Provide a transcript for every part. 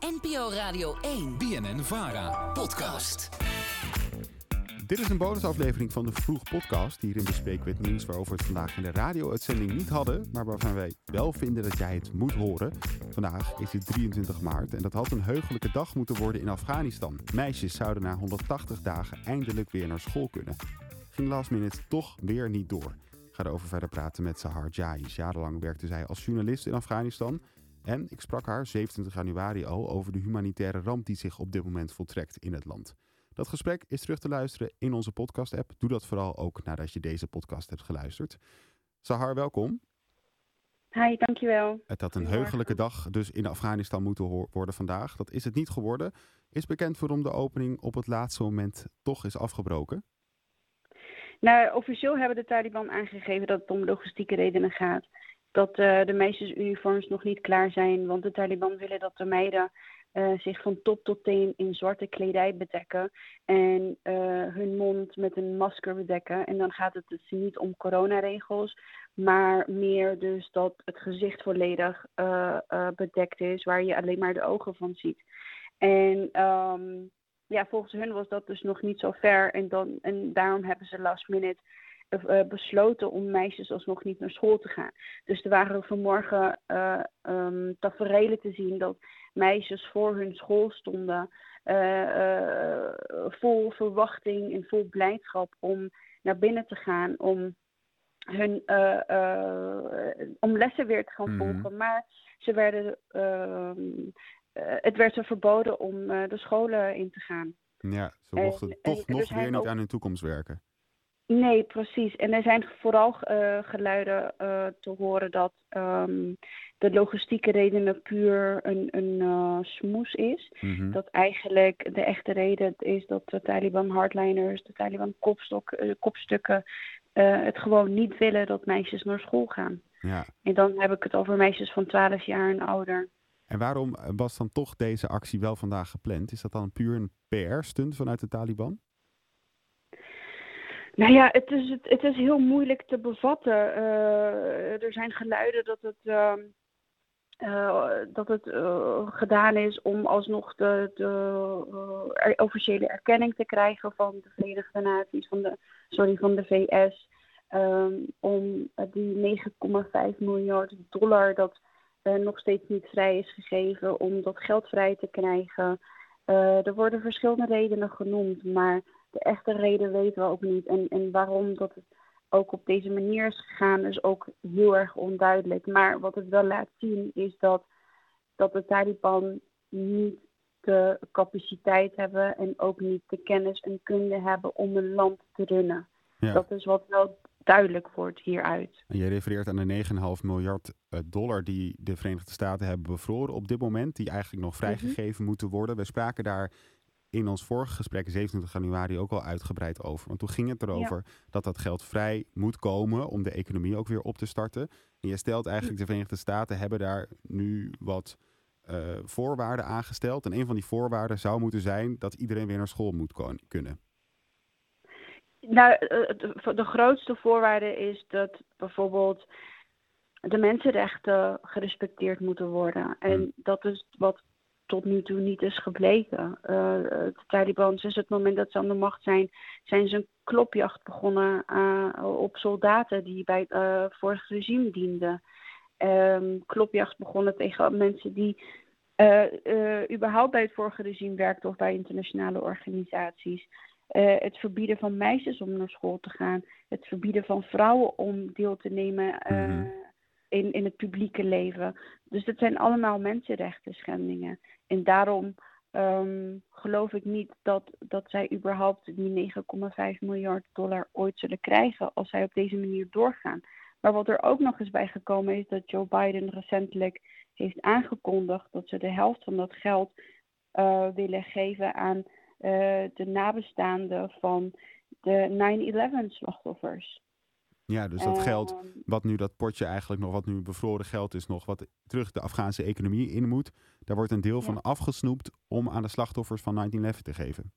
NPO Radio 1. BNN Vara. Podcast. Dit is een bonusaflevering van de Vroeg Podcast. Hierin bespreken we het nieuws waarover we het vandaag in de radio-uitzending niet hadden, maar waarvan wij wel vinden dat jij het moet horen. Vandaag is het 23 maart en dat had een heugelijke dag moeten worden in Afghanistan. Meisjes zouden na 180 dagen eindelijk weer naar school kunnen. Ging last minute toch weer niet door. Ik ga erover verder praten met Sahar Jais. Jarenlang werkte zij als journalist in Afghanistan. En ik sprak haar 27 januari al over de humanitaire ramp die zich op dit moment voltrekt in het land. Dat gesprek is terug te luisteren in onze podcast-app. Doe dat vooral ook nadat je deze podcast hebt geluisterd. Sahar, welkom. Hi, dankjewel. Het had een heugelijke dag dus in Afghanistan moeten worden vandaag. Dat is het niet geworden. Is bekend waarom de opening op het laatste moment toch is afgebroken? Nou, officieel hebben de Taliban aangegeven dat het om logistieke redenen gaat. Dat uh, de meisjesuniforms nog niet klaar zijn, want de Taliban willen dat de meiden uh, zich van top tot teen in zwarte kledij bedekken en uh, hun mond met een masker bedekken. En dan gaat het dus niet om coronaregels, maar meer dus dat het gezicht volledig bedekt is, waar je alleen maar de ogen van ziet. En um, ja, volgens hun was dat dus nog niet zo ver en, dan, en daarom hebben ze last minute uh, besloten om meisjes alsnog niet naar school te gaan. Dus er waren vanmorgen uh, um, tafereelen te zien dat meisjes voor hun school stonden, uh, vol verwachting en vol blijdschap om naar binnen te gaan, om hun om lessen weer te gaan volgen. Mm -hmm. Maar ze werden, het werd ze verboden om de scholen in te gaan. Ja, ze mochten en, toch en, nog weer niet ook... aan hun toekomst werken. Nee, precies. En er zijn vooral uh, geluiden uh, te horen dat um, de logistieke redenen puur een, een uh, smoes is. Mm -hmm. Dat eigenlijk de echte reden is dat de Taliban hardliners, de Taliban kopstok, kopstukken, het gewoon niet willen dat meisjes naar school gaan. Ja. En dan heb ik het over meisjes van 12 jaar en ouder. En waarom was dan toch deze actie wel vandaag gepland? Is dat dan puur een PR-stunt vanuit de Taliban? Nou ja, het is, het, is heel moeilijk te bevatten. Uh, er zijn geluiden dat het, uh, uh, dat het gedaan is om alsnog de, de officiële erkenning te krijgen van de Verenigde Naties, van de, sorry, van de VS. Um, om die 9,5 miljard dollar dat nog steeds niet vrij is gegeven, om dat geld vrij te krijgen. er worden verschillende redenen genoemd, maar de echte reden weten we ook niet. En, en waarom dat het ook op deze manier is gegaan, is ook heel erg onduidelijk. Maar wat het wel laat zien, is dat, dat de Taliban niet de capaciteit hebben en ook niet de kennis en kunde hebben om een land te runnen. Ja. Dat is wat wel duidelijk wordt hieruit. En je refereert aan de 9,5 miljard dollar die de Verenigde Staten hebben bevroren op dit moment, die eigenlijk nog vrijgegeven mm -hmm. moeten worden. We spraken daar in ons vorige gesprek, 27 januari, ook al uitgebreid over. Want toen ging het erover ja. dat dat geld vrij moet komen om de economie ook weer op te starten. En je stelt eigenlijk, de Verenigde Staten hebben daar nu wat uh, voorwaarden aangesteld. En een van die voorwaarden zou moeten zijn dat iedereen weer naar school moet kunnen. Nou, de, de grootste voorwaarde is dat bijvoorbeeld de mensenrechten gerespecteerd moeten worden. En hmm. dat is wat tot nu toe niet is gebleken. Uh, de Taliban, sinds het moment dat ze aan de macht zijn, zijn ze een klopjacht begonnen uh, op soldaten die bij het uh, vorige regime dienden. Um, klopjacht begonnen tegen mensen die überhaupt bij het vorige regime werkten of bij internationale organisaties. het verbieden van meisjes om naar school te gaan. Het verbieden van vrouwen om deel te nemen mm -hmm. In, in het publieke leven. Dus dat zijn allemaal mensenrechten schendingen. En daarom um, geloof ik niet dat, dat zij überhaupt die 9,5 miljard dollar ooit zullen krijgen als zij op deze manier doorgaan. Maar wat er ook nog eens bij gekomen is dat Joe Biden recentelijk heeft aangekondigd dat ze de helft van dat geld uh, willen geven aan uh, de nabestaanden van de 9-11 slachtoffers. Ja, dus dat geld, wat nu dat potje eigenlijk nog, wat nu bevroren geld is nog, wat terug de Afghaanse economie in moet, daar wordt een deel ja. van afgesnoept om aan de slachtoffers van 19-11 te geven.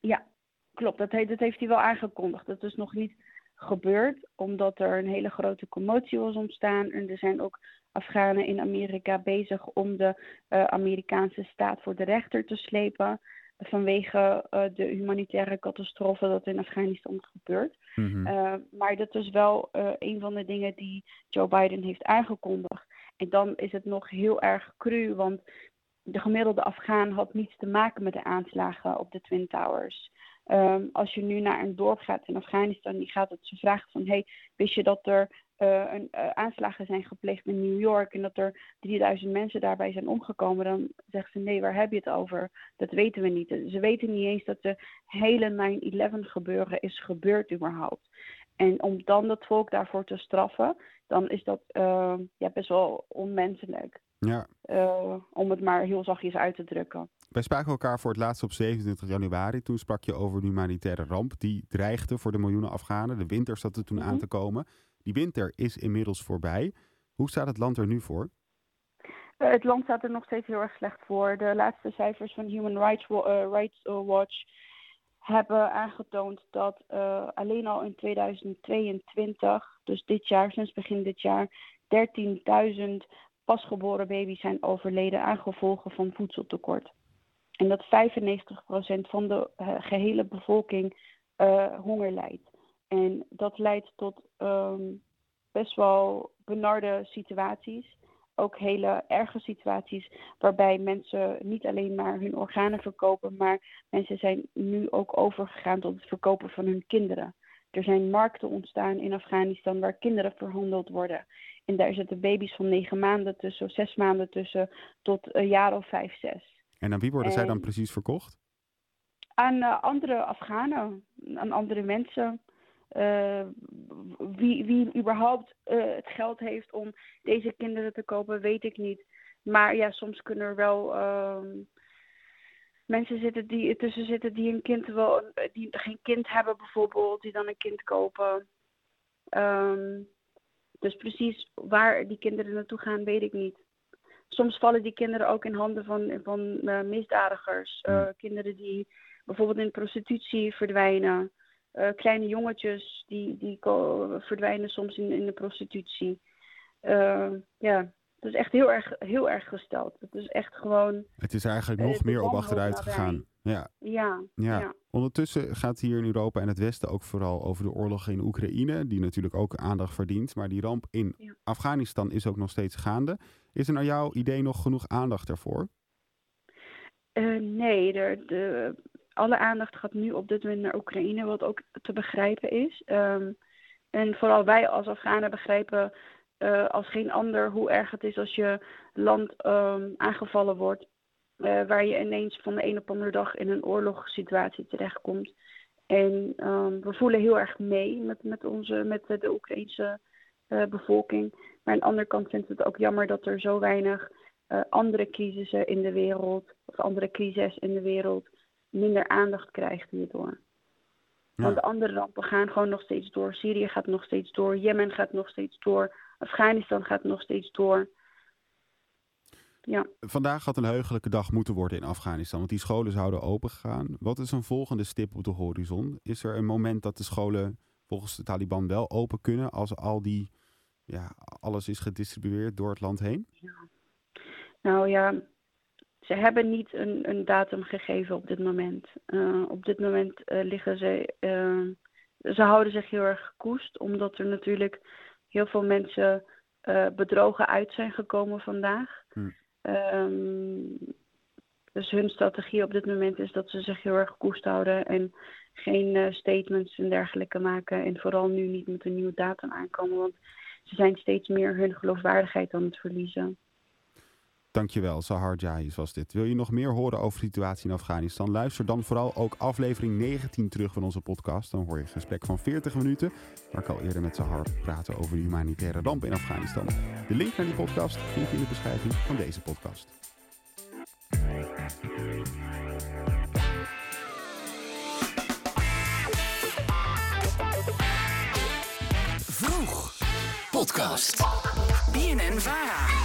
Ja, klopt. Dat, heeft, dat heeft hij wel aangekondigd. Dat is nog niet gebeurd, omdat er een hele grote commotie was ontstaan. En er zijn ook Afghanen in Amerika bezig om de Amerikaanse staat voor de rechter te slepen vanwege de humanitaire catastrofe dat in Afghanistan is gebeurd. Mhm. maar dat is wel een van de dingen die Joe Biden heeft aangekondigd. En dan is het nog heel erg cru, want de gemiddelde Afghaan had niets te maken met de aanslagen op de Twin Towers. Ehm, als je nu naar een dorp gaat in Afghanistan, die gaat het ze vragen van, hey, wist je dat er uh, een, uh, aanslagen zijn gepleegd in New York en dat er 3000 mensen daarbij zijn omgekomen, dan zeggen ze nee, waar heb je het over? Dat weten we niet. Ze weten niet eens dat de hele 9-11 gebeuren is gebeurd überhaupt. En om dan het volk daarvoor te straffen, dan is dat uh, ja, best wel onmenselijk. Ja. Om het maar heel zachtjes uit te drukken. Wij spraken elkaar voor het laatst op 27 januari. Toen sprak je over een humanitaire ramp die dreigde voor de miljoenen Afghanen. De winter zat er toen Mhm. aan te komen. Die winter is inmiddels voorbij. Hoe staat het land er nu voor? Uh, het land staat er nog steeds heel erg slecht voor. De laatste cijfers van Human Rights, Rights Watch hebben aangetoond dat uh, alleen al in 2022, dus dit jaar, sinds begin dit jaar, 13.000 pasgeboren baby's zijn overleden aan gevolgen van voedseltekort. En dat 95% van de gehele bevolking honger lijdt. En dat leidt tot um, best wel benarde situaties. Ook hele erge situaties waarbij mensen niet alleen maar hun organen verkopen, maar mensen zijn nu ook overgegaan tot het verkopen van hun kinderen. Er zijn markten ontstaan in Afghanistan waar kinderen verhandeld worden. En daar zitten baby's van negen maanden tussen, of zes maanden tussen, tot een jaar of vijf, zes. En aan wie worden en... zij dan precies verkocht? Aan uh, andere Afghanen, aan andere mensen. Uh, wie, wie überhaupt uh, het geld heeft om deze kinderen te kopen, weet ik niet. Maar ja, soms kunnen er wel uh, mensen zitten die tussen zitten die een kind wel, die geen kind hebben bijvoorbeeld, die dan een kind kopen. Um, dus precies waar die kinderen naartoe gaan, weet ik niet. Soms vallen die kinderen ook in handen van, van uh, misdadigers. Uh, Hmm. Kinderen die bijvoorbeeld in prostitutie verdwijnen. Uh, kleine jongetjes die, die verdwijnen soms in, in de prostitutie. ja, het is echt heel erg, heel erg gesteld. Het is echt gewoon. Het is eigenlijk nog meer op achteruit gegaan. Ja. Ja, ja. ja. Ondertussen gaat hier in Europa en het Westen ook vooral over de oorlog in Oekraïne, die natuurlijk ook aandacht verdient. Maar die ramp in ja. Afghanistan is ook nog steeds gaande. Is er naar jouw idee nog genoeg aandacht daarvoor? Uh, nee, er, de, alle aandacht gaat nu op dit moment naar Oekraïne, wat ook te begrijpen is. Um, en vooral wij als Afghanen begrijpen uh, als geen ander hoe erg het is als je land um, aangevallen wordt. Uh, waar je ineens van de een op de andere dag in een oorlogssituatie terechtkomt. En um, we voelen heel erg mee met, met, onze, met de, Oekraïnse uh, bevolking. Maar aan de andere kant vind ik het ook jammer dat er zo weinig andere crisissen in de wereld, of andere crises in de wereld, minder aandacht krijgt hierdoor. Ja. Want de andere rampen gaan gewoon nog steeds door. Syrië gaat nog steeds door. Jemen gaat nog steeds door. Afghanistan gaat nog steeds door. Ja. Vandaag had een heugelijke dag moeten worden in Afghanistan, want die scholen zouden open gaan. Wat is een volgende stip op de horizon? Is er een moment dat de scholen volgens de Taliban wel open kunnen als al die, ja, alles is gedistribueerd door het land heen? Ja. Nou ja, ze hebben niet een, een datum gegeven op dit moment. Uh, op dit moment uh, liggen ze, uh, ze houden zich heel erg koest, omdat er natuurlijk heel veel mensen bedrogen uit zijn gekomen vandaag. Hm. Um, dus hun strategie op dit moment is dat ze zich heel erg koest houden en geen statements en dergelijke maken. En vooral nu niet met een nieuwe datum aankomen, want ze zijn steeds meer hun geloofwaardigheid aan het verliezen. Dankjewel, Sahar Jais was dit. Wil je nog meer horen over de situatie in Afghanistan? Luister dan vooral ook aflevering 19 terug van onze podcast. Dan hoor je een gesprek van 40 minuten, waar ik al eerder met Sahar praatte over de humanitaire ramp in Afghanistan. De link naar die podcast vind je in de beschrijving van deze podcast. Vroeg podcast. BNN Vara.